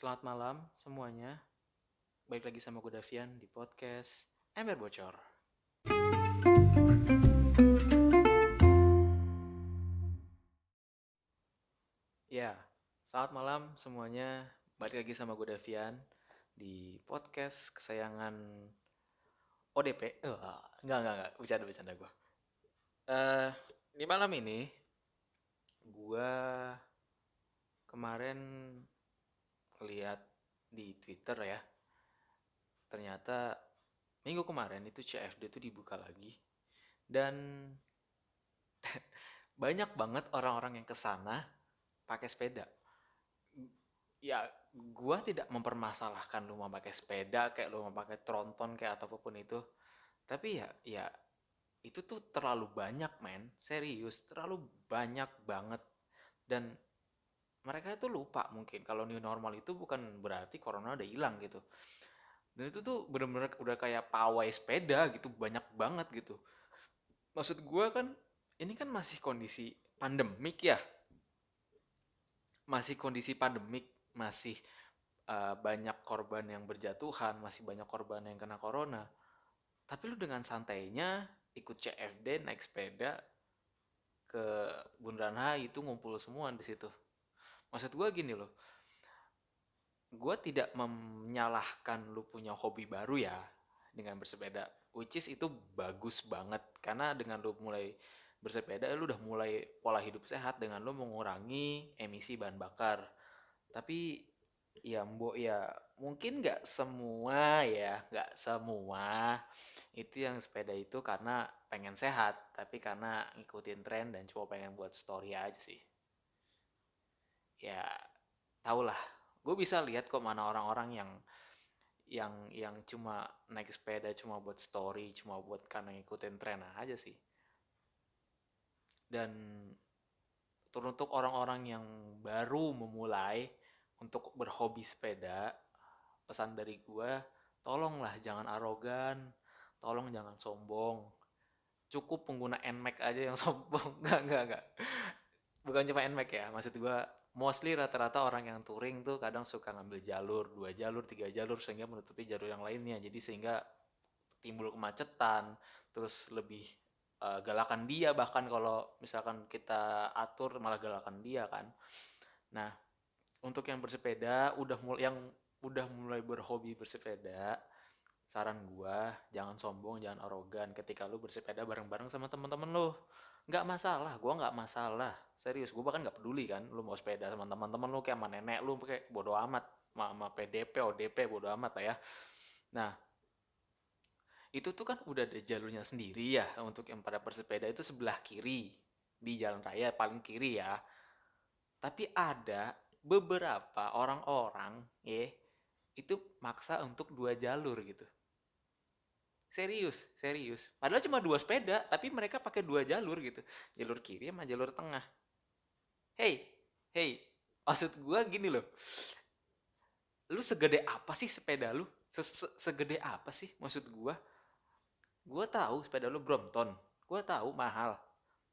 Selamat malam semuanya. Balik lagi sama gue Davian di podcast Ember Bocor. Ya, selamat malam semuanya. Balik lagi sama gue Davian di podcast kesayangan ODP. Eh, enggak, enggak, enggak. Bercanda, bercanda gue. Eh, di malam ini, gue kemarin lihat di Twitter ya. Ternyata minggu kemarin itu CFD itu dibuka lagi. Dan banyak banget orang-orang yang ke sana pakai sepeda. Ya, gua tidak mempermasalahkan lu mau pakai sepeda, kayak lu mau pakai tronton kayak apa pun itu. Tapi ya, ya itu tuh terlalu banyak men, serius, terlalu banyak banget. Dan mereka itu lupa mungkin kalau new normal itu bukan berarti corona udah hilang gitu. Dan itu tuh bener-bener udah kayak pawai sepeda gitu, banyak banget gitu. Maksud gua kan, ini kan masih kondisi pandemik ya, masih kondisi pandemik, masih uh, banyak korban yang berjatuhan, masih banyak korban yang kena corona. Tapi lu dengan santainya ikut CFD naik sepeda ke Bundaran HI itu ngumpul semua di situ. Maksud gue gini loh, gue tidak menyalahkan lu punya hobi baru ya dengan bersepeda, which is itu bagus banget. Karena dengan lu mulai bersepeda lu udah mulai pola hidup sehat dengan lu mengurangi emisi bahan bakar. Tapi ya mbok ya mungkin nggak semua ya nggak semua itu yang sepeda itu karena pengen sehat tapi karena ngikutin tren dan cuma pengen buat story aja sih ya tau lah gue bisa lihat kok mana orang-orang yang yang yang cuma naik sepeda cuma buat story cuma buat karena ngikutin tren aja sih. Dan teruntuk orang-orang yang baru memulai untuk berhobi sepeda pesan dari gue tolonglah jangan arogan tolong jangan sombong. Cukup pengguna NMAX aja yang sombong. Nggak nggak nggak. Bukan cuma NMAX ya maksud gue mostly rata-rata orang yang touring tuh kadang suka ngambil jalur dua jalur tiga jalur sehingga menutupi jalur yang lainnya. Jadi sehingga timbul kemacetan terus lebih uh, galakan dia bahkan kalau misalkan kita atur malah galakan dia kan. Nah untuk yang bersepeda udah mulai yang udah mulai berhobi bersepeda saran gua jangan sombong jangan arogan ketika lu bersepeda bareng-bareng sama teman-teman lu nggak masalah gua nggak masalah. Serius gua bahkan nggak peduli kan lu mau sepeda sama teman-teman lu kayak sama nenek lu kayak bodo amat. Sama PDP ODP bodo amat lah ya. Nah itu tuh kan udah ada jalurnya sendiri ya untuk yang pada bersepeda itu sebelah kiri di jalan raya paling kiri ya. Tapi ada beberapa orang-orang ya itu maksa untuk dua jalur gitu serius serius. Padahal cuma dua sepeda tapi mereka pakai dua jalur gitu. Jalur kiri sama jalur tengah. Hey hey maksud gue gini loh. Lu segede apa sih sepeda lu? Segede apa sih maksud gue gue tahu sepeda lu Brompton. Gue tahu mahal.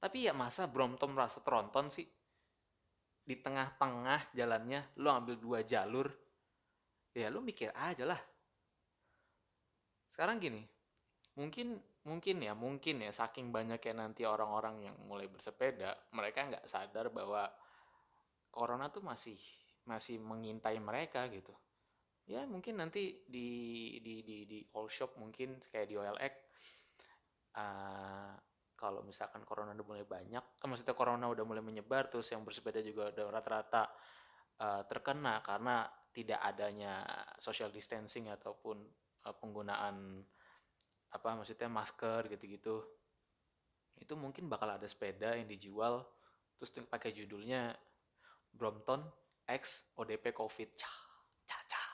Tapi ya masa Brompton merasa tronton sih? Di tengah-tengah jalannya lu ambil dua jalur ya lu mikir aja lah. Sekarang gini mungkin mungkin ya mungkin ya saking banyaknya nanti orang-orang yang mulai bersepeda mereka nggak sadar bahwa corona tuh masih masih mengintai mereka gitu. Ya mungkin nanti di di di di all shop mungkin kayak di OLX uh, kalau misalkan corona udah mulai banyak, kan maksudnya corona udah mulai menyebar, terus yang bersepeda juga udah rata-rata uh, terkena karena tidak adanya social distancing ataupun uh, penggunaan apa maksudnya masker gitu-gitu. Itu mungkin bakal ada sepeda yang dijual terus pakai judulnya Brompton X ODP COVID. Cah, cah, cah.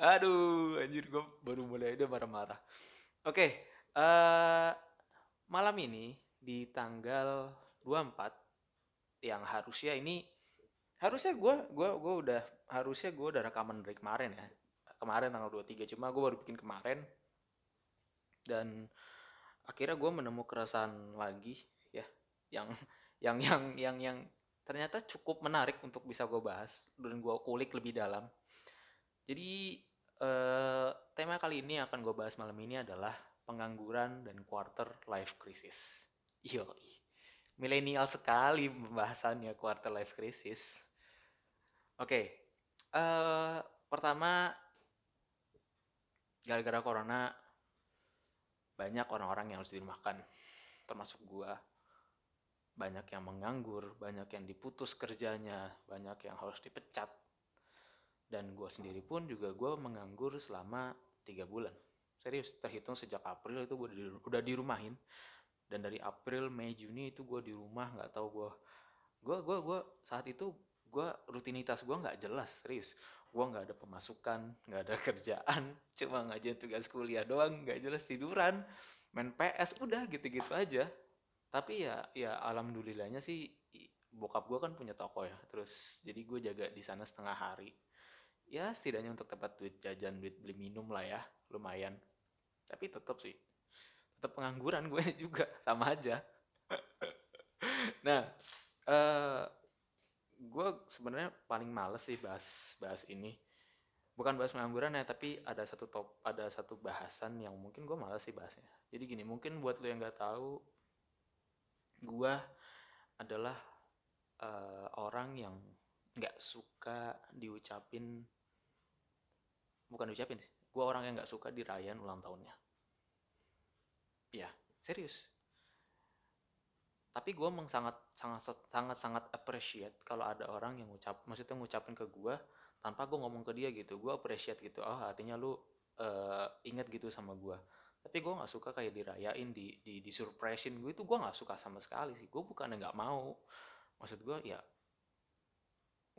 Aduh, anjir gue baru mulai udah marah-marah. Oke, okay, uh, eh, malam ini di tanggal 24 yang harusnya ini harusnya gue gua gua udah harusnya gue udah rekaman dari kemarin ya. Kemarin tanggal 23 cuma gue baru bikin kemarin. Dan akhirnya gue menemukan keresahan lagi ya yang yang yang yang yang ternyata cukup menarik untuk bisa gue bahas dan gue kulik lebih dalam. Jadi eh, tema kali ini akan gue bahas malam ini adalah pengangguran dan quarter life crisis. Yo, milenial sekali pembahasannya quarter life crisis. Oke, okay. uh, pertama gara-gara corona banyak orang-orang yang harus dirumahkan, termasuk gua banyak yang menganggur, banyak yang diputus kerjanya, banyak yang harus dipecat. Dan gue sendiri pun juga gue menganggur selama tiga bulan. Serius, terhitung sejak April itu gue udah dirumahin. Dan dari April, Mei, Juni itu gue di rumah nggak tahu gue. Gue gue gue saat itu gue rutinitas gue nggak jelas serius. Gue nggak ada pemasukan, nggak ada kerjaan, cuma ngajain tugas kuliah doang, nggak jelas tiduran, main PS, udah gitu-gitu aja. Tapi ya ya alhamdulillahnya sih bokap gue kan punya toko ya terus jadi gue jaga di sana setengah hari. Ya setidaknya untuk dapat duit jajan duit beli minum lah ya lumayan. Tapi tetap sih tetap pengangguran gue juga sama aja. Nah uh, eh, gue sebenarnya paling males sih bahas bahas ini. Bukan bahas pengangguran ya tapi ada satu top ada satu bahasan yang mungkin gue males sih bahasnya. Jadi gini mungkin buat lo yang nggak tahu gue adalah uh, orang yang nggak suka diucapin bukan diucapin sih gue orang yang nggak suka dirayain ulang tahunnya. Ya serius tapi gue emang sangat sangat sangat sangat appreciate kalau ada orang yang ngucap maksudnya ngucapin ke gue tanpa gue ngomong ke dia gitu. Gue appreciate gitu. Oh artinya lu uh, inget gitu sama gue tapi gue nggak suka kayak dirayain di di di surprisein gue itu gue nggak suka sama sekali sih. Gue bukannya nggak mau. Maksud gue ya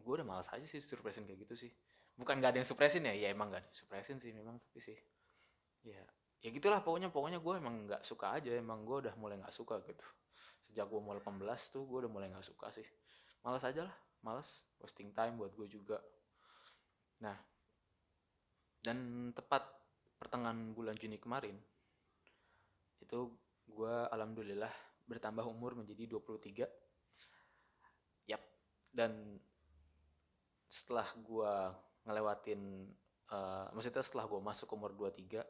gue udah malas aja sih surprisein kayak gitu sih. Bukan nggak ada yang surprisein ya? Ya emang nggak ada yang surprisein sih memang tapi sih ya ya gitulah. Pokoknya pokoknya gue emang nggak suka aja. Emang gue udah mulai nggak suka gitu sejak gue mulai 18 tuh gue udah mulai nggak suka sih. Malas aja lah malas wasting time buat gue juga. Nah dan tepat pertengahan bulan Juni kemarin itu gue alhamdulillah bertambah umur menjadi 23 yap dan setelah gue ngelewatin uh, maksudnya setelah gue masuk umur 23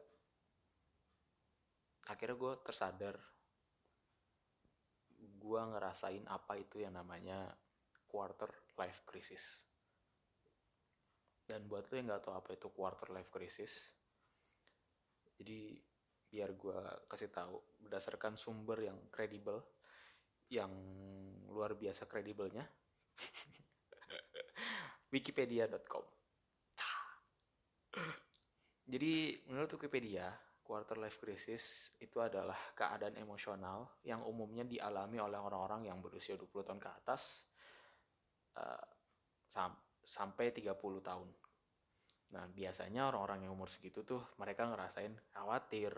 akhirnya gue tersadar gue ngerasain apa itu yang namanya quarter life crisis. Dan buat lo yang nggak tahu apa itu quarter life crisis jadi biar gue kasih tahu berdasarkan sumber yang kredibel yang luar biasa kredibelnya wikipedia.com jadi menurut Wikipedia quarter life crisis itu adalah keadaan emosional yang umumnya dialami oleh orang-orang yang berusia 20 tahun ke atas uh, sam sampai 30 tahun. Nah, biasanya orang-orang yang umur segitu tuh mereka ngerasain khawatir,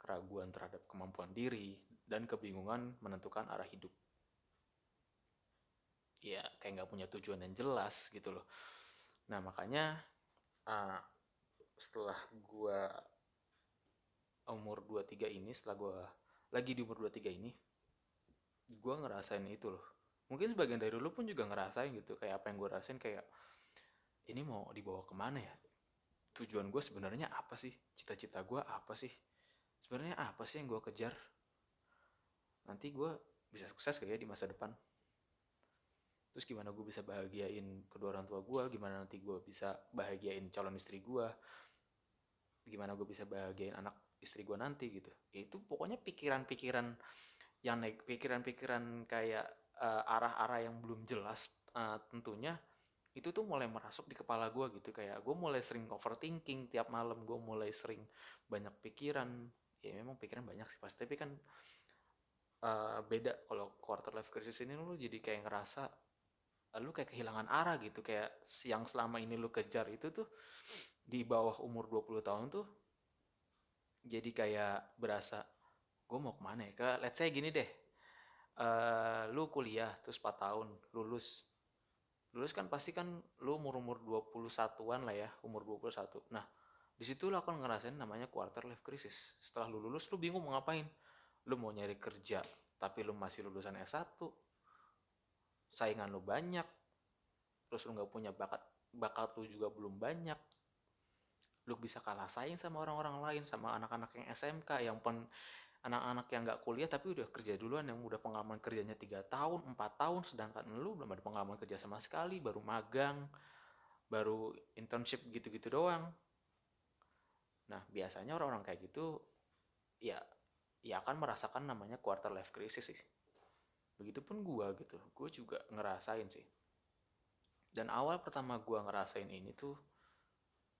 keraguan terhadap kemampuan diri, dan kebingungan menentukan arah hidup. Ya, kayak nggak punya tujuan yang jelas gitu loh. Nah, makanya uh, setelah gue umur 23 ini, setelah gue lagi di umur 23 ini, gue ngerasain itu loh. Mungkin sebagian dari lu pun juga ngerasain gitu, kayak apa yang gue rasain kayak ini mau dibawa ke mana ya? Tujuan gue sebenarnya apa sih? Cita-cita gue apa sih? sebenarnya apa sih yang gue kejar nanti gue bisa sukses kayak ya di masa depan terus gimana gue bisa bahagiain kedua orang tua gue gimana nanti gue bisa bahagiain calon istri gue gimana gue bisa bahagiain anak istri gue nanti gitu. Ya itu pokoknya pikiran-pikiran yang naik pikiran-pikiran kayak uh, arah-arah yang belum jelas uh, tentunya itu tuh mulai merasuk di kepala gue gitu. Kayak gue mulai sering overthinking tiap malam gue mulai sering banyak pikiran. Ya memang pikiran banyak sih pasti. Tapi kan uh, beda kalau quarter life crisis ini lu jadi kayak ngerasa uh, lu kayak kehilangan arah gitu. Kayak yang selama ini lu kejar itu tuh di bawah umur 20 tahun tuh jadi kayak berasa gue mau ke mana ya? Ke let's say gini deh uh, lu kuliah terus 4 tahun lulus. Lulus kan pasti kan lu umur umur 21-an lah ya umur 21 nah di situ lo akan ngerasain namanya quarter life crisis. Setelah lu lulus lu bingung mau ngapain. Lu mau nyari kerja tapi lu masih lulusan S1 saingan lu banyak terus lu nggak punya bakat bakat lu juga belum banyak lu bisa kalah saing sama orang-orang lain sama anak-anak yang SMK yang pen anak-anak yang nggak kuliah tapi udah kerja duluan yang udah pengalaman kerjanya tiga tahun empat tahun sedangkan lu belum ada pengalaman kerja sama sekali baru magang baru internship gitu-gitu doang. Nah biasanya orang-orang kayak gitu ya ya akan merasakan namanya quarter life crisis sih. Begitupun gue gitu gue juga ngerasain sih. Dan awal pertama gue ngerasain ini tuh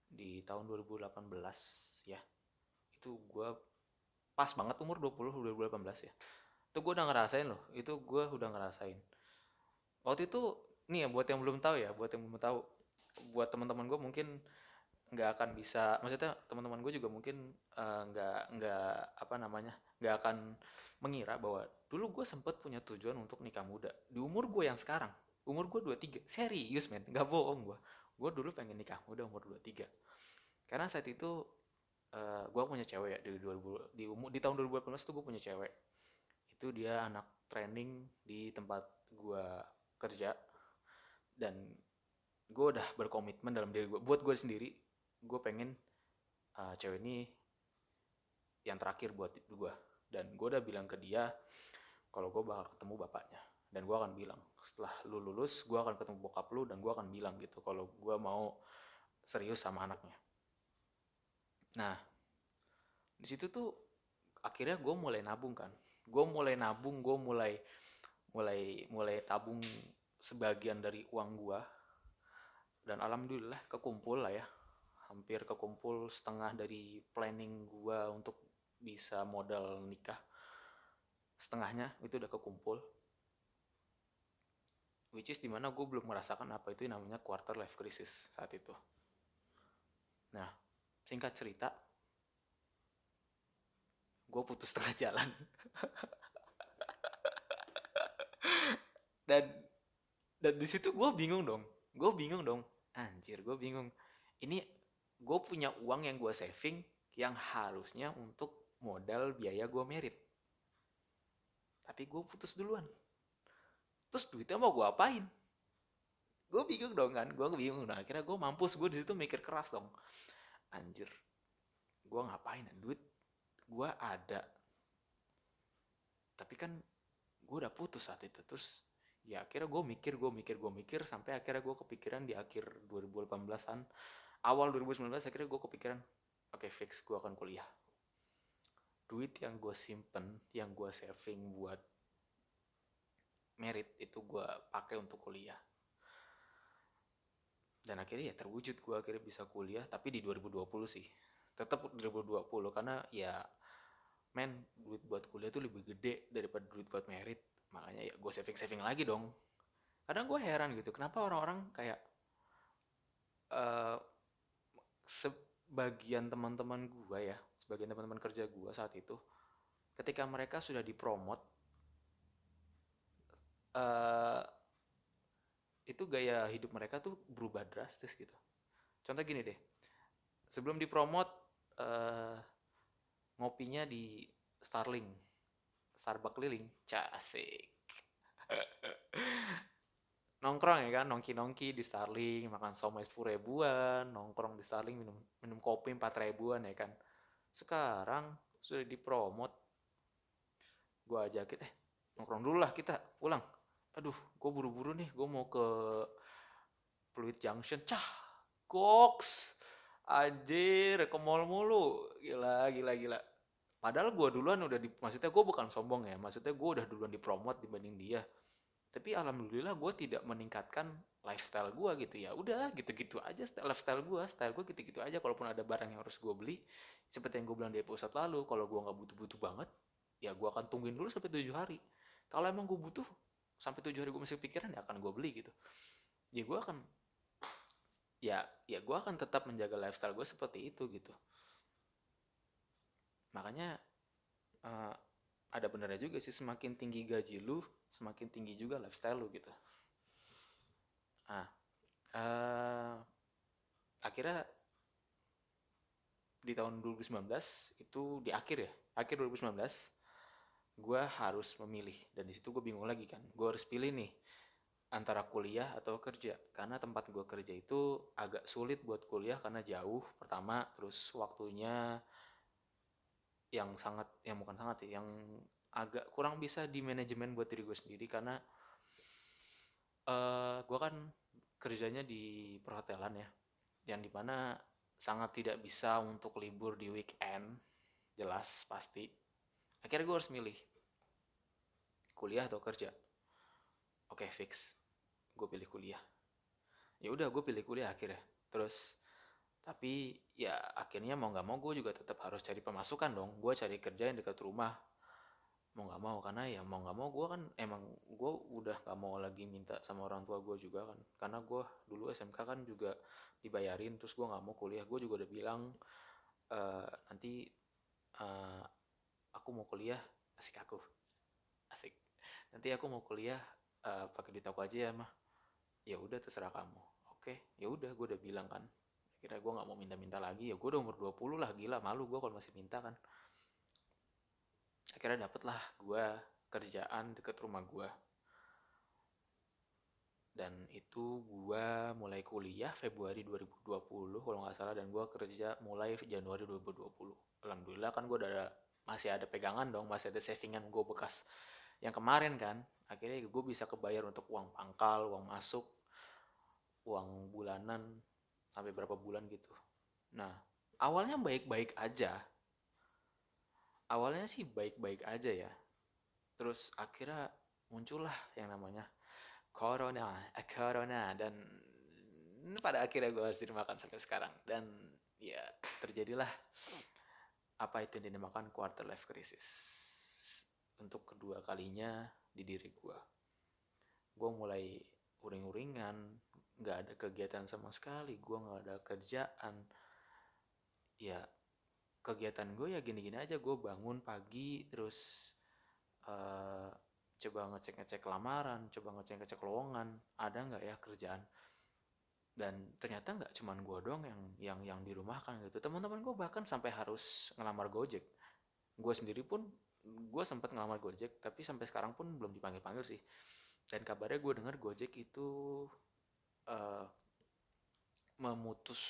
di tahun 2018 ya. Itu gue pas banget umur 20 2018 ya. Itu gue udah ngerasain loh itu gue udah ngerasain. Waktu itu nih ya buat yang belum tahu ya buat yang belum tahu buat teman-teman gue mungkin nggak akan bisa maksudnya teman-teman gue juga mungkin uh, nggak apa namanya nggak akan mengira bahwa dulu gue sempet punya tujuan untuk nikah muda. Di umur gue yang sekarang umur gue 23 serius men nggak bohong gue gue dulu pengen nikah muda umur 23 karena saat itu uh, eh, gue punya cewek ya di 2000 di umur di tahun 2018 tuh gue punya cewek. Itu dia anak training di tempat gue kerja. Dan gue udah berkomitmen dalam diri gue buat gue sendiri gue pengen uh, cewek ini yang terakhir buat gue dan gue udah bilang ke dia kalau gue bakal ketemu bapaknya. Dan gue akan bilang setelah lu lulus gue akan ketemu bokap lu dan gue akan bilang gitu kalau gue mau serius sama anaknya. Nah di situ tuh akhirnya gue mulai nabung kan. Gue mulai nabung gue mulai mulai mulai tabung sebagian dari uang gue dan alhamdulillah kekumpul lah ya. Hampir kekumpul setengah dari planning gue untuk bisa modal nikah. Setengahnya itu udah kekumpul which is di mana gue belum merasakan apa itu namanya quarter life crisis saat itu. Nah singkat cerita gue putus tengah jalan. Dan dan di situ gue bingung dong. Gue bingung dong. Anjir gue bingung. Ini gue punya uang yang gue saving yang harusnya untuk modal biaya gue merit. Tapi gue putus duluan terus duitnya mau gue apain? Gue bingung dong kan gue bingung. Nah akhirnya gue mampus gue di situ mikir keras dong. Anjir gue ngapain duit gue ada. Tapi kan gue udah putus saat itu. Terus ya akhirnya gue mikir gue mikir gue mikir sampai akhirnya gue kepikiran di akhir 2018an awal 2019 akhirnya gue kepikiran oke okay, fix gue akan kuliah. Duit yang gue simpen yang gue saving buat merit itu gue pakai untuk kuliah. Dan akhirnya ya terwujud gue akhirnya bisa kuliah tapi di 2020 sih. Tetap 2020 karena ya men duit buat kuliah tuh lebih gede daripada duit buat merit. Makanya ya gue saving saving lagi dong. Kadang gue heran gitu kenapa orang-orang kayak uh, sebagian teman-teman gue ya sebagian teman-teman kerja gue saat itu ketika mereka sudah dipromot uh, itu gaya hidup mereka tuh berubah drastis gitu. Contoh gini deh, sebelum dipromot uh, ngopinya di Starling, Starbucks keliling, casik. nongkrong ya kan, nongki-nongki di Starling, makan somai sepuluh ribuan, nongkrong di Starling minum minum kopi empat ribuan ya kan. Sekarang sudah dipromot, gue ajakin, eh nongkrong dulu lah kita pulang aduh gue buru-buru nih gue mau ke Pluit Junction. Cah goks. Anjir ke mall mulu. Gila gila gila. Padahal gue duluan udah di maksudnya gue bukan sombong ya maksudnya gue udah duluan dipromot dibanding dia. Tapi alhamdulillah gue tidak meningkatkan lifestyle gue gitu ya. Udah gitu-gitu aja lifestyle gue style gue gitu-gitu aja. Kalaupun ada barang yang harus gue beli seperti yang gue bilang di episode lalu kalau gue nggak butuh-butuh banget ya gue akan tungguin dulu sampai tujuh hari. Kalau emang gue butuh sampai tujuh hari gue masih pikiran ya akan gue beli gitu. Ya gue akan ya ya gue akan tetap menjaga lifestyle gue seperti itu gitu. Makanya uh, ada benernya juga sih semakin tinggi gaji lu semakin tinggi juga lifestyle lu gitu. Nah uh, akhirnya di tahun 2019 itu di akhir ya akhir 2019 gue harus memilih. Dan di situ gue bingung lagi kan. Gue harus pilih nih antara kuliah atau kerja. Karena tempat gue kerja itu agak sulit buat kuliah karena jauh pertama terus waktunya yang sangat yang bukan sangat ya yang agak kurang bisa di manajemen buat diri gue sendiri. Karena uh, gue kan kerjanya di perhotelan ya. Yang di mana sangat tidak bisa untuk libur di weekend. Jelas pasti. Akhirnya gue harus milih kuliah atau kerja. Oke okay, fix. Gue pilih kuliah. Ya udah gue pilih kuliah akhirnya. Terus tapi ya akhirnya mau nggak mau gue juga tetap harus cari pemasukan dong. Gue cari kerja yang dekat rumah. Mau nggak mau karena ya mau nggak mau gue kan emang gue udah nggak mau lagi minta sama orang tua gue juga kan. Karena gue dulu SMK kan juga dibayarin terus gue nggak mau kuliah. Gue juga udah bilang e, nanti uh, aku mau kuliah asik aku. Asik nanti aku mau kuliah uh, pakai duit aku aja ya mah ya udah terserah kamu. Oke? Ya udah gue udah bilang kan. Kira gue nggak mau minta-minta lagi. Ya gue udah umur 20 lah gila malu gue kalau masih minta kan. Akhirnya dapet lah gue kerjaan deket rumah gue dan itu gue mulai kuliah Februari 2020 kalau nggak salah dan gue kerja mulai Januari 2020 alhamdulillah kan gue udah masih ada pegangan dong masih ada savingan gue bekas yang kemarin kan akhirnya gue bisa kebayar untuk uang pangkal uang masuk uang bulanan sampai berapa bulan gitu. Nah awalnya baik-baik aja. Awalnya sih baik-baik aja ya. Terus akhirnya muncullah yang namanya corona eh, corona. Dan pada akhirnya gue harus dimakan sampai sekarang. Dan ya terjadilah apa itu yang dinamakan quarter life crisis kedua kalinya di diri gue gue mulai uring-uringan nggak ada kegiatan sama sekali gue nggak ada kerjaan. Ya kegiatan gue ya gini-gini aja gue bangun pagi terus uh, coba ngecek-ngecek lamaran coba ngecek-ngecek lowongan ada nggak ya kerjaan? Dan ternyata nggak cuman gue doang yang yang yang dirumahkan gitu. Teman-teman gue bahkan sampai harus ngelamar gojek. Gue sendiri pun gue sempat ngelamar Gojek tapi sampai sekarang pun belum dipanggil panggil sih. Dan kabarnya gue dengar Gojek itu uh, memutus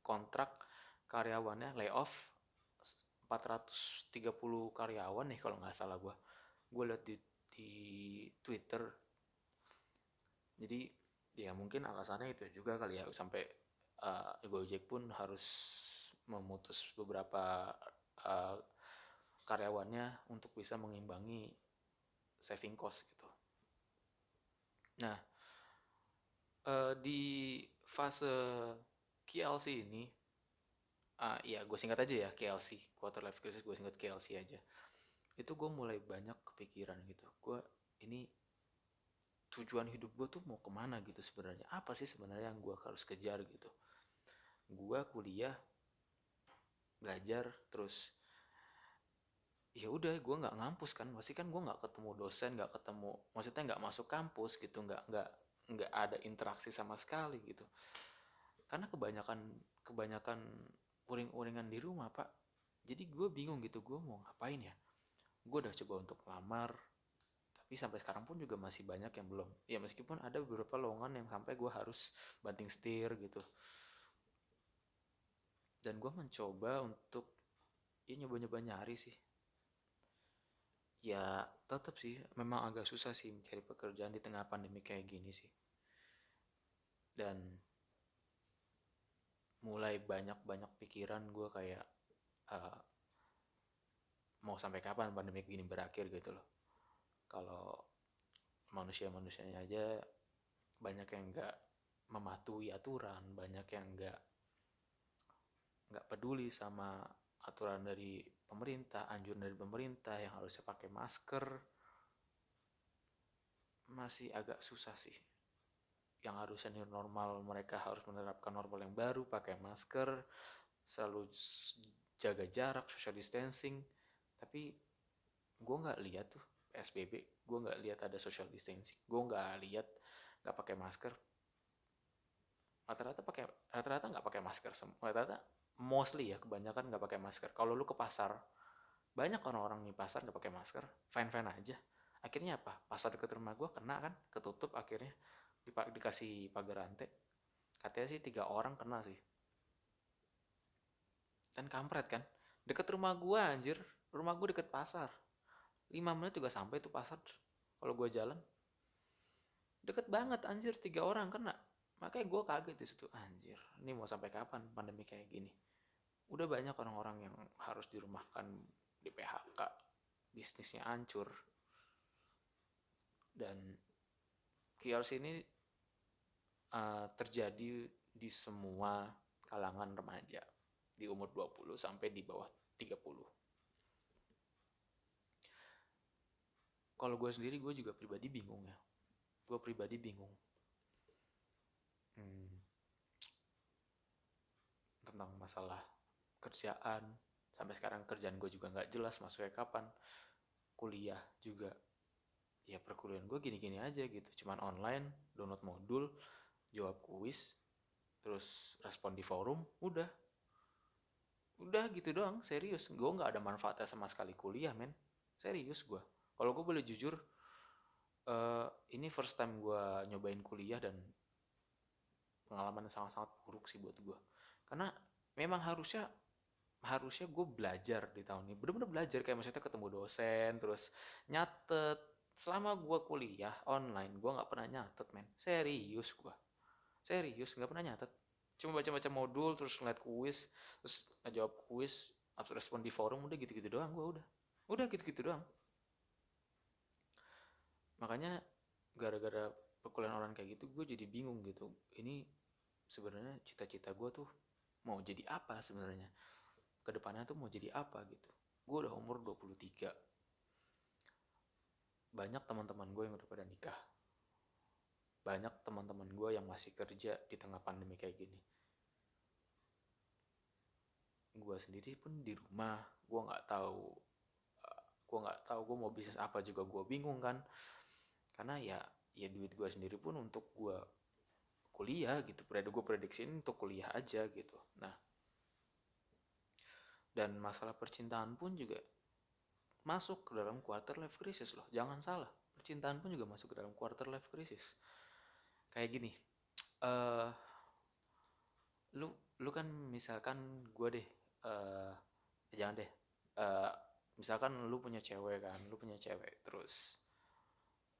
kontrak karyawannya layoff 430 karyawan nih kalau nggak salah gue gue liat di, di Twitter. Jadi ya mungkin alasannya itu juga kali ya sampai uh, Gojek pun harus memutus beberapa uh, karyawannya untuk bisa mengimbangi saving cost gitu. Nah, uh, di fase KLC ini, uh, ya gue singkat aja ya KLC, quarter life crisis gue singkat KLC aja. Itu gue mulai banyak kepikiran gitu. Gue ini tujuan hidup gue tuh mau ke mana gitu sebenarnya. Apa sih sebenarnya yang gue harus kejar gitu. Gue kuliah, belajar, terus ya udah gue nggak ngampus kan. Masih kan gue nggak ketemu dosen nggak ketemu maksudnya nggak masuk kampus gitu nggak nggak nggak ada interaksi sama sekali gitu. Karena kebanyakan kebanyakan uring-uringan di rumah pak. Jadi gue bingung gitu gue mau ngapain ya? Gue udah coba untuk lamar tapi sampai sekarang pun juga masih banyak yang belum. Ya meskipun ada beberapa lowongan yang sampai gue harus banting setir gitu. Dan gue mencoba untuk ya nyoba-nyoba nyari sih ya tetap sih memang agak susah sih mencari pekerjaan di tengah pandemi kayak gini sih. Dan mulai banyak-banyak pikiran gue kayak uh, mau sampai kapan pandemi gini berakhir gitu loh. Kalau manusia-manusianya aja banyak yang nggak mematuhi aturan banyak yang nggak nggak peduli sama aturan dari pemerintah, anjuran dari pemerintah yang harusnya pakai masker masih agak susah sih. Yang harusnya new normal mereka harus menerapkan normal yang baru, pakai masker, selalu jaga jarak, social distancing. Tapi gue nggak lihat tuh PSBB, gue nggak lihat ada social distancing, gue nggak lihat nggak pakai masker. Rata-rata pakai rata-rata nggak pakai masker semua. Rata-rata mostly ya kebanyakan nggak pakai masker. Kalau lu ke pasar banyak orang-orang di pasar nggak pakai masker fine fine aja. Akhirnya apa? Pasar dekat rumah gue kena kan ketutup akhirnya. Dikasih pagar rantai. Katanya sih tiga orang kena sih. Dan kampret kan. Deket rumah gue anjir. Rumah gue deket pasar. Lima menit juga sampai tuh pasar. Kalau gue jalan deket banget anjir. Tiga orang kena. Makanya gue kaget di situ. Anjir ini mau sampai kapan pandemi kayak gini udah banyak orang-orang yang harus dirumahkan di PHK bisnisnya hancur. Dan KLC ini uh, terjadi di semua kalangan remaja. Di umur 20 sampai di bawah 30 kalau gue sendiri gue juga pribadi bingung ya. Gue pribadi bingung. Hmm, tentang masalah kerjaan. Sampai sekarang kerjaan gue juga nggak jelas masuknya kapan. Kuliah juga ya perkuliahan gue gini-gini aja gitu. Cuman online download modul jawab kuis terus respon di forum udah. Udah gitu doang serius. Gue nggak ada manfaatnya sama sekali kuliah men. Serius gue kalau gue boleh jujur uh, ini first time gue nyobain kuliah dan pengalaman yang sangat-sangat buruk sih buat gue karena memang harusnya harusnya gue belajar di tahun ini. Bener-bener belajar kayak maksudnya ketemu dosen terus nyatet. Selama gue kuliah online gue nggak pernah nyatet men. Serius gue serius nggak pernah nyatet. Cuma baca-baca modul terus ngeliat kuis terus ngejawab kuis abis respon di forum udah gitu-gitu doang gue udah. Udah gitu-gitu doang. Makanya gara-gara perkuliahan orang kayak gitu gue jadi bingung gitu. Ini sebenarnya cita-cita gue tuh mau jadi apa sebenarnya ke depannya tuh mau jadi apa gitu. Gue udah umur 23 banyak teman-teman gue yang udah pada nikah. Banyak teman-teman gue yang masih kerja di tengah pandemi kayak gini. Gue sendiri pun di rumah gue nggak tahu eh, gue nggak tahu gue mau bisnis apa juga gue bingung kan. Karena ya ya duit gue sendiri pun untuk gue kuliah gitu. Gue prediksi untuk kuliah aja gitu. Nah dan masalah percintaan pun juga masuk ke dalam quarter life crisis loh. Jangan salah percintaan pun juga masuk ke dalam quarter life crisis. Kayak gini uh, lu lu kan misalkan gue deh uh, jangan deh uh, misalkan lu punya cewek kan lu punya cewek terus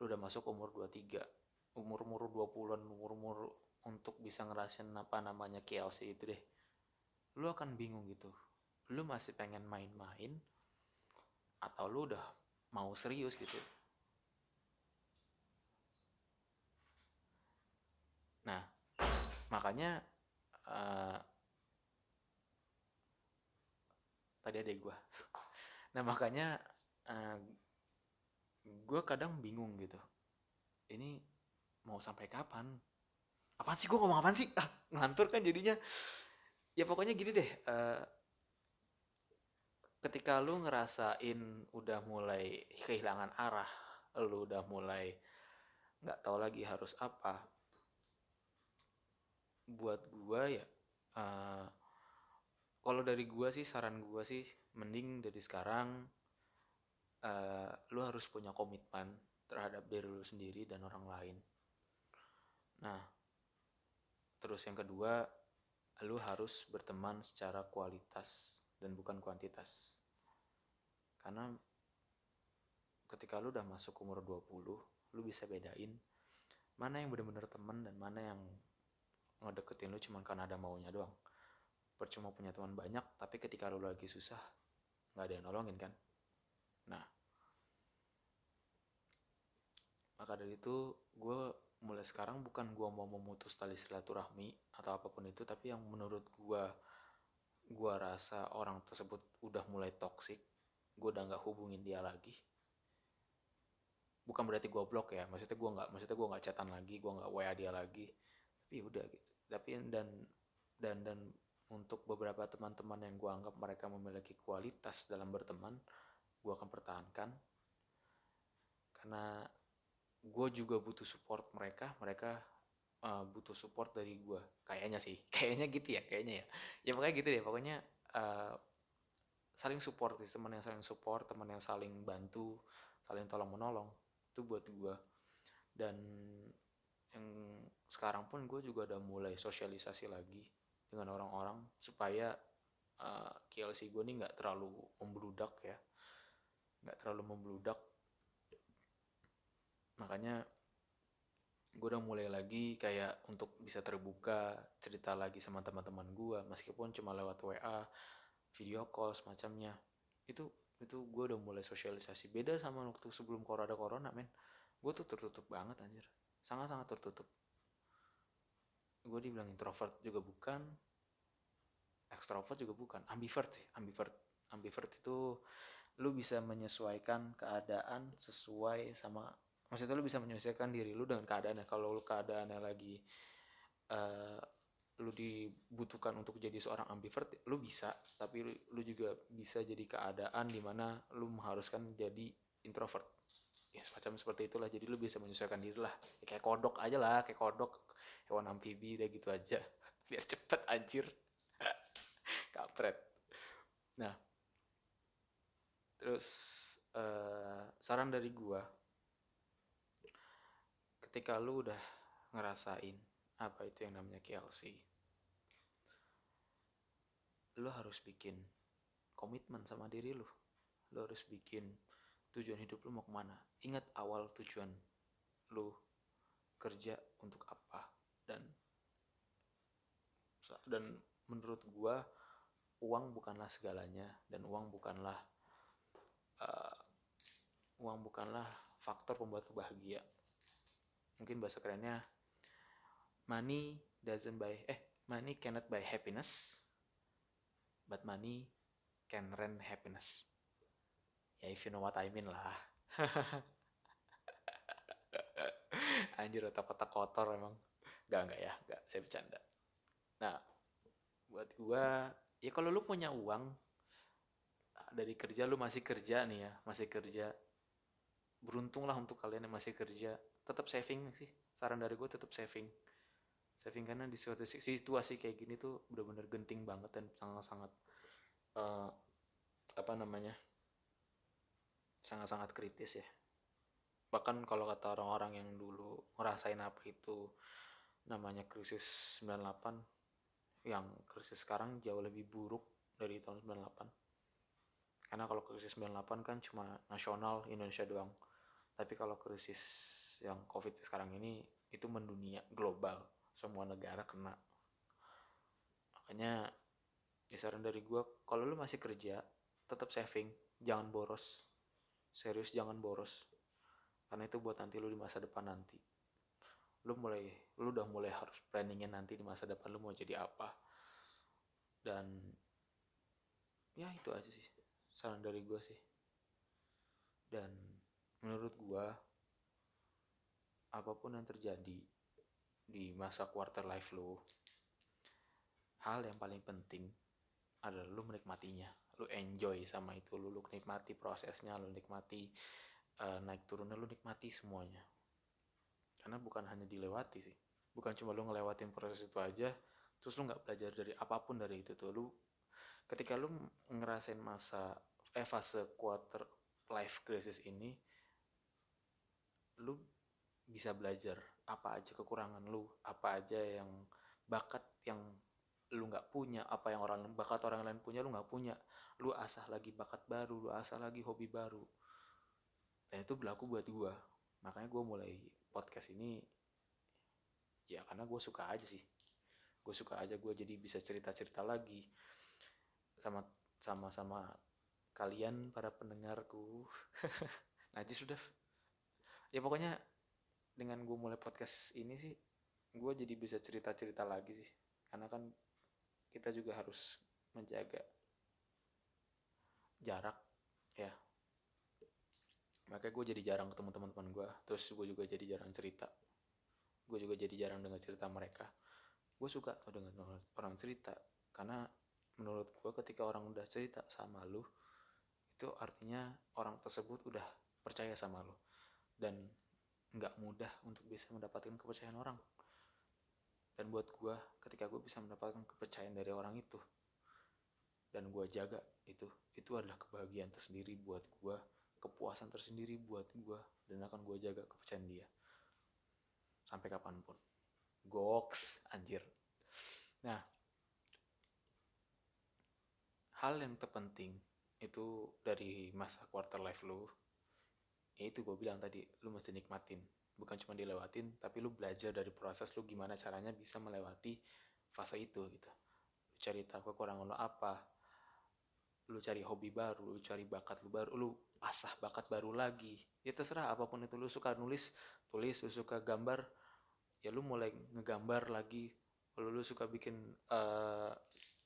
lu udah masuk umur 23 umur-umur 20-an umur-umur untuk bisa ngerasain apa namanya KLC itu deh lu akan bingung gitu lu masih pengen main-main atau lu udah mau serius gitu nah makanya uh, tadi ada gue nah makanya uh, eh, gue kadang bingung gitu. Ini mau sampai kapan? Apaan sih gue ngomong apaan sih? Ah ngantur kan jadinya. Ya pokoknya gini deh uh, ketika lu ngerasain udah mulai kehilangan arah lu udah mulai nggak tahu lagi harus apa buat gua ya uh, kalau dari gua sih saran gua sih mending dari sekarang uh, lu harus punya komitmen terhadap diri lu sendiri dan orang lain. Nah terus yang kedua lu harus berteman secara kualitas dan bukan kuantitas. Karena ketika lu udah masuk umur 20, lu bisa bedain mana yang bener-bener temen dan mana yang ngedeketin lu cuma karena ada maunya doang. Percuma punya teman banyak, tapi ketika lu lagi susah, nggak ada yang nolongin kan. Nah, maka dari itu gue mulai sekarang bukan gue mau memutus tali silaturahmi atau apa pun itu, tapi yang menurut gue gue rasa orang tersebut udah mulai toksik gue udah nggak hubungin dia lagi. Bukan berarti gue blok ya maksudnya gue nggak maksudnya gue nggak chatan lagi gue nggak wa dia lagi. Tapi ya udah gitu. Tapi dan dan dan untuk beberapa teman-teman yang gue anggap mereka memiliki kualitas dalam berteman gue akan pertahankan. Karena gue juga butuh support mereka mereka uh, butuh support dari gue kayaknya sih. Kayaknya gitu ya kayaknya ya. Ya pokoknya gitu deh. Pokoknya uh, saling support sih. Teman yang saling support teman yang saling bantu saling tolong menolong. Itu buat gue dan yang sekarang pun gue juga udah mulai sosialisasi lagi dengan orang-orang supaya uh, eh, KLC gue nih nggak terlalu membludak ya. Nggak terlalu membludak. Makanya gue udah mulai lagi kayak untuk bisa terbuka cerita lagi sama teman-teman gue meskipun cuma lewat WA video call semacamnya. Itu itu gue udah mulai sosialisasi. Beda sama waktu sebelum corona ada corona men. Gue tuh tertutup banget anjir. Sangat-sangat tertutup. Gue dibilang introvert juga bukan extrovert juga bukan. Ambivert sih ambivert. Ambivert itu lu bisa menyesuaikan keadaan sesuai sama maksudnya lu bisa menyesuaikan diri lu dengan keadaannya. Kalau lu keadaannya lagi uh, lu dibutuhkan untuk jadi seorang ambivert lu bisa. Tapi lu, juga bisa jadi keadaan di mana lu mengharuskan jadi introvert. Ya semacam seperti itulah. Jadi lu bisa menyesuaikan diri lah. Ya, kayak kodok aja lah. Kayak kodok hewan amfibi udah gitu aja. Biar cepet anjir. Kapret nah terus uh, saran dari gua ketika lu udah ngerasain apa itu yang namanya KLC lu harus bikin komitmen sama diri lu. Lu harus bikin tujuan hidup lu mau ke mana. Ingat awal tujuan lu kerja untuk apa. Dan dan menurut gua uang bukanlah segalanya dan uang bukanlah uh, uang bukanlah faktor pembuat bahagia mungkin bahasa kerennya money doesn't buy eh money cannot buy happiness but money can rent happiness. Ya if you know what I mean lah. Anjir otak-otak kotor emang. Gak, enggak ya, enggak, saya bercanda. Nah, buat gua, ya kalau lu punya uang, dari kerja lu masih kerja nih ya, masih kerja, beruntung lah untuk kalian yang masih kerja, tetap saving sih, saran dari gue tetap saving. Saving karena di suatu situasi kayak gini tuh bener-bener genting banget dan sangat-sangat uh, apa namanya sangat-sangat kritis ya. Bahkan kalau kata orang-orang yang dulu ngerasain apa itu namanya krisis 98 yang krisis sekarang jauh lebih buruk dari tahun 98 karena kalau krisis 98 kan cuma nasional Indonesia doang. Tapi kalau krisis yang covid sekarang ini itu mendunia global. Semua negara kena. Makanya ya saran dari gue kalau lu masih kerja tetap saving. Jangan boros. Serius jangan boros. Karena itu buat nanti lu di masa depan nanti. Lu mulai lu udah mulai harus planningin nanti di masa depan lu mau jadi apa. Dan ya itu aja sih. Saran dari gue sih. Dan menurut gue apa pun yang terjadi di masa quarter life lu hal yang paling penting adalah lu menikmatinya. Lu enjoy sama itu lu, lu nikmati prosesnya lu nikmati uh, naik turunnya lu nikmati semuanya. Karena bukan hanya dilewati sih. Bukan cuma lu ngelewatin proses itu aja terus lu nggak belajar dari apa pun dari itu tuh. Lu ketika lu ngerasain masa eh fase quarter life crisis ini lu bisa belajar apa aja kekurangan lu apa aja yang bakat yang lu nggak punya apa yang orang bakat orang lain punya lu nggak punya. Lu asah lagi bakat baru lu asah lagi hobi baru. Dan itu berlaku buat gue makanya gue mulai podcast ini ya karena gue suka aja sih. Gue suka aja gue jadi bisa cerita cerita lagi sama sama sama kalian para pendengarku. Aja sudah. Ya pokoknya dengan gue mulai podcast ini sih gue jadi bisa cerita cerita lagi sih. Karena kan kita juga harus menjaga jarak ya. Makanya gue jadi jarang ketemu teman-teman gue terus gue juga jadi jarang cerita. Gue juga jadi jarang dengar cerita mereka. Gue suka tuh dengan orang cerita. Karena menurut gue ketika orang udah cerita sama lu itu artinya orang tersebut udah percaya sama lu. Dan nggak mudah untuk bisa mendapatkan kepercayaan orang. Dan buat gue ketika gue bisa mendapatkan kepercayaan dari orang itu dan gue jaga itu itu adalah kebahagiaan tersendiri buat gue kepuasan tersendiri buat gue dan akan gue jaga kepercayaan dia. Sampai kapan pun. Goks anjir. Nah hal yang terpenting itu dari masa quarter life lu ya itu gue bilang tadi lu mesti nikmatin. Bukan cuma dilewatin tapi lu belajar dari proses lu gimana caranya bisa melewati fase itu gitu. Lu cari tahu kekurangan lu apa lu cari hobi baru lu cari bakat lu baru lu asah bakat baru lagi. Ya terserah apa pun itu lu suka nulis tulis lu suka gambar ya lu mulai ngegambar lagi. Kalau lu suka bikin uh,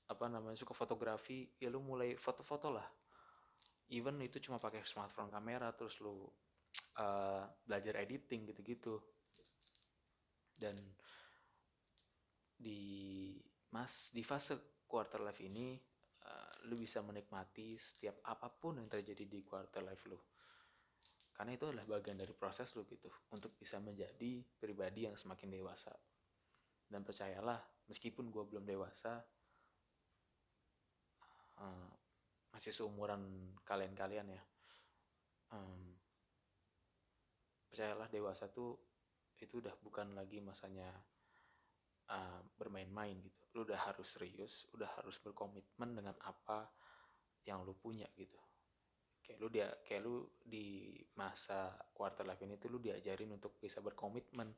apa namanya suka fotografi ya lu mulai foto-foto lah. Even itu cuma pakai smartphone kamera terus lu uh, belajar editing gitu-gitu. Dan di mas di fase quarter life ini uh, lu bisa menikmati setiap apa pun yang terjadi di quarter life lu. Karena itu adalah bagian dari proses lu gitu untuk bisa menjadi pribadi yang semakin dewasa. Dan percayalah meskipun gue belum dewasa uh, masih seumuran kalian-kalian ya um, percayalah dewasa tuh itu udah bukan lagi masanya uh, bermain-main gitu. Lu udah harus serius udah harus berkomitmen dengan apa yang lu punya gitu. Kayak lu dia kayak lu di masa quarter life ini tuh lu diajarin untuk bisa berkomitmen.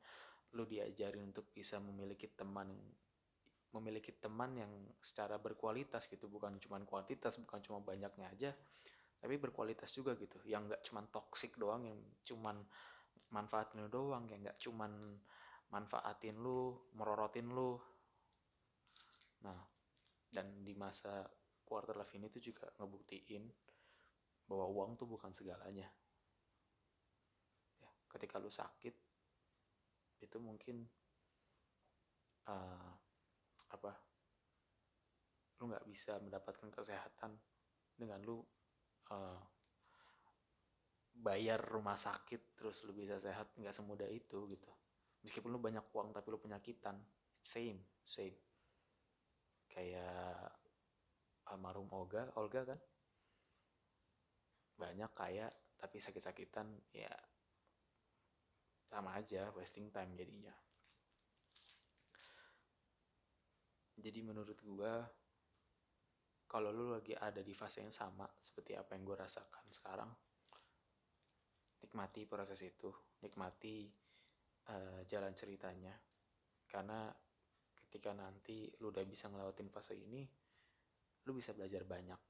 Lu diajarin untuk bisa memiliki teman memiliki teman yang secara berkualitas gitu. Bukan cuma kuantitas bukan cuma banyaknya aja tapi berkualitas juga gitu. Yang nggak cuma toksik doang yang cuman manfaatin lu doang ya nggak cuman manfaatin lu merorotin lu. Nah dan di masa quarter life ini tuh juga ngebuktiin bahwa uang tuh bukan segalanya. Ya ketika lu sakit itu mungkin uh, apa lu nggak bisa mendapatkan kesehatan dengan lu uh, bayar rumah sakit terus lu bisa sehat nggak semudah itu gitu. Meskipun lu banyak uang tapi lu penyakitan. Same same. Kayak almarhum Olga Olga kan? Banyak kaya tapi sakit-sakitan ya sama aja wasting time jadinya. Jadi menurut gua kalau lu lagi ada di fase yang sama seperti apa yang gue rasakan sekarang nikmati proses itu nikmati uh, jalan ceritanya. Karena ketika nanti lu udah bisa ngelewatin fase ini lu bisa belajar banyak.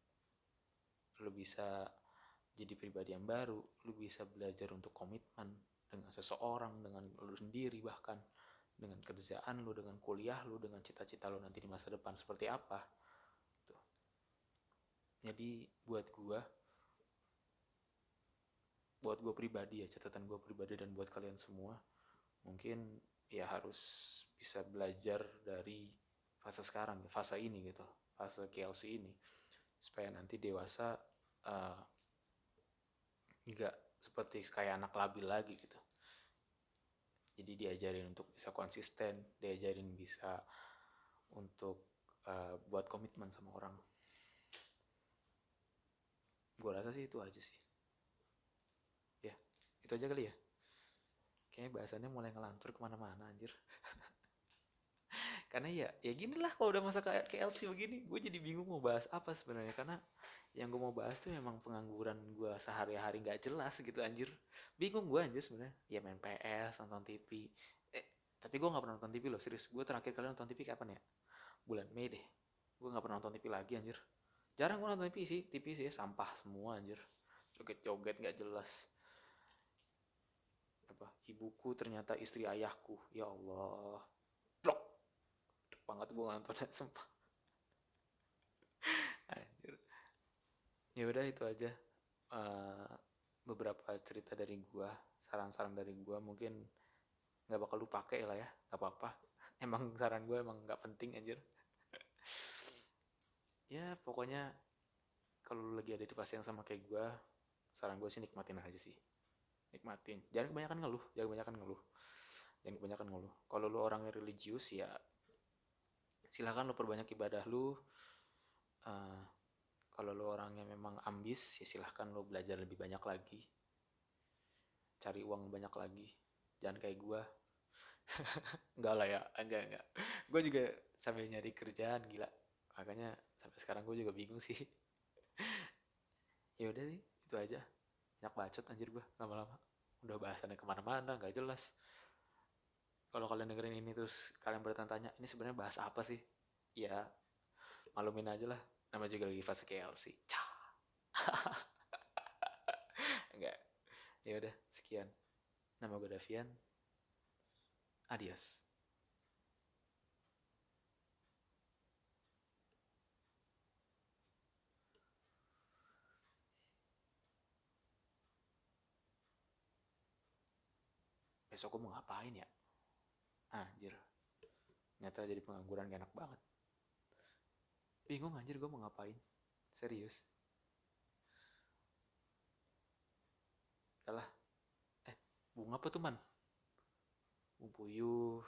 Lu bisa jadi pribadi yang baru lu bisa belajar untuk komitmen dengan seseorang dengan lu sendiri bahkan dengan kerjaan lu dengan kuliah lu dengan cita-cita lu nanti di masa depan seperti apa. Jadi buat gua buat gue pribadi ya catatan gue pribadi dan buat kalian semua mungkin ya harus bisa belajar dari fase sekarang fase ini gitu fase KLC ini supaya nanti dewasa uh, seperti kayak anak labil lagi gitu. Jadi diajarin untuk bisa konsisten diajarin bisa untuk uh, buat komitmen sama orang. Gue rasa sih itu aja sih itu aja kali ya. Kayaknya bahasannya mulai ngelantur ke mana-mana anjir. Karena ya ya gini lah kalau udah masa kayak KLC begini gue jadi bingung mau bahas apa sebenarnya. Karena yang gue mau bahas tuh memang pengangguran gue sehari-hari nggak jelas gitu anjir. Bingung gue anjir sebenarnya. Ya main PS nonton TV eh tapi gue nggak pernah nonton TV loh serius. Gue terakhir kali nonton TV kapan ya? Bulan Mei deh. Gue nggak pernah nonton TV lagi anjir. Jarang gue nonton TV sih. TV sih sampah semua anjir. Joget-joget nggak jelas apa ibuku ternyata istri ayahku. Ya Allah. Blok. Banget gue nontonnya sumpah. Anjir. Ya udah itu aja. Uh, beberapa cerita dari gue saran-saran dari gue mungkin nggak bakal lu pakai lah ya nggak apa-apa. Emang saran gue emang nggak penting anjir. Ya pokoknya kalau lagi ada di yang sama kayak gue saran gue sih nikmatin aja sih nikmatin. Jangan kebanyakan ngeluh jangan kebanyakan ngeluh. Jangan kebanyakan ngeluh. Kalau lu orang yang religius ya silahkan lu perbanyak ibadah lu. Uh, kalau lo orangnya memang ambis ya silahkan lo belajar lebih banyak lagi. Cari uang banyak lagi. Jangan kayak gue enggak lah ya enggak enggak. Gue juga sambil nyari kerjaan gila. Makanya sampai sekarang gue juga bingung sih. Ya udah sih itu aja banyak bacot anjir gue lama-lama. Udah bahasannya ke mana-mana nggak jelas. Kalau kalian dengerin ini terus kalian bertanya-tanya ini sebenarnya bahas apa sih? Ya malumin aja lah. Nama juga lagi fase KLC Cah. enggak ya udah sekian. Nama gue Davian. Adios besok gue mau ngapain ya? Anjir. Nyata jadi pengangguran gak enak banget. Bingung anjir gue mau ngapain? Serius. Udah lah eh bunga apa tuh man? Bunga puyuh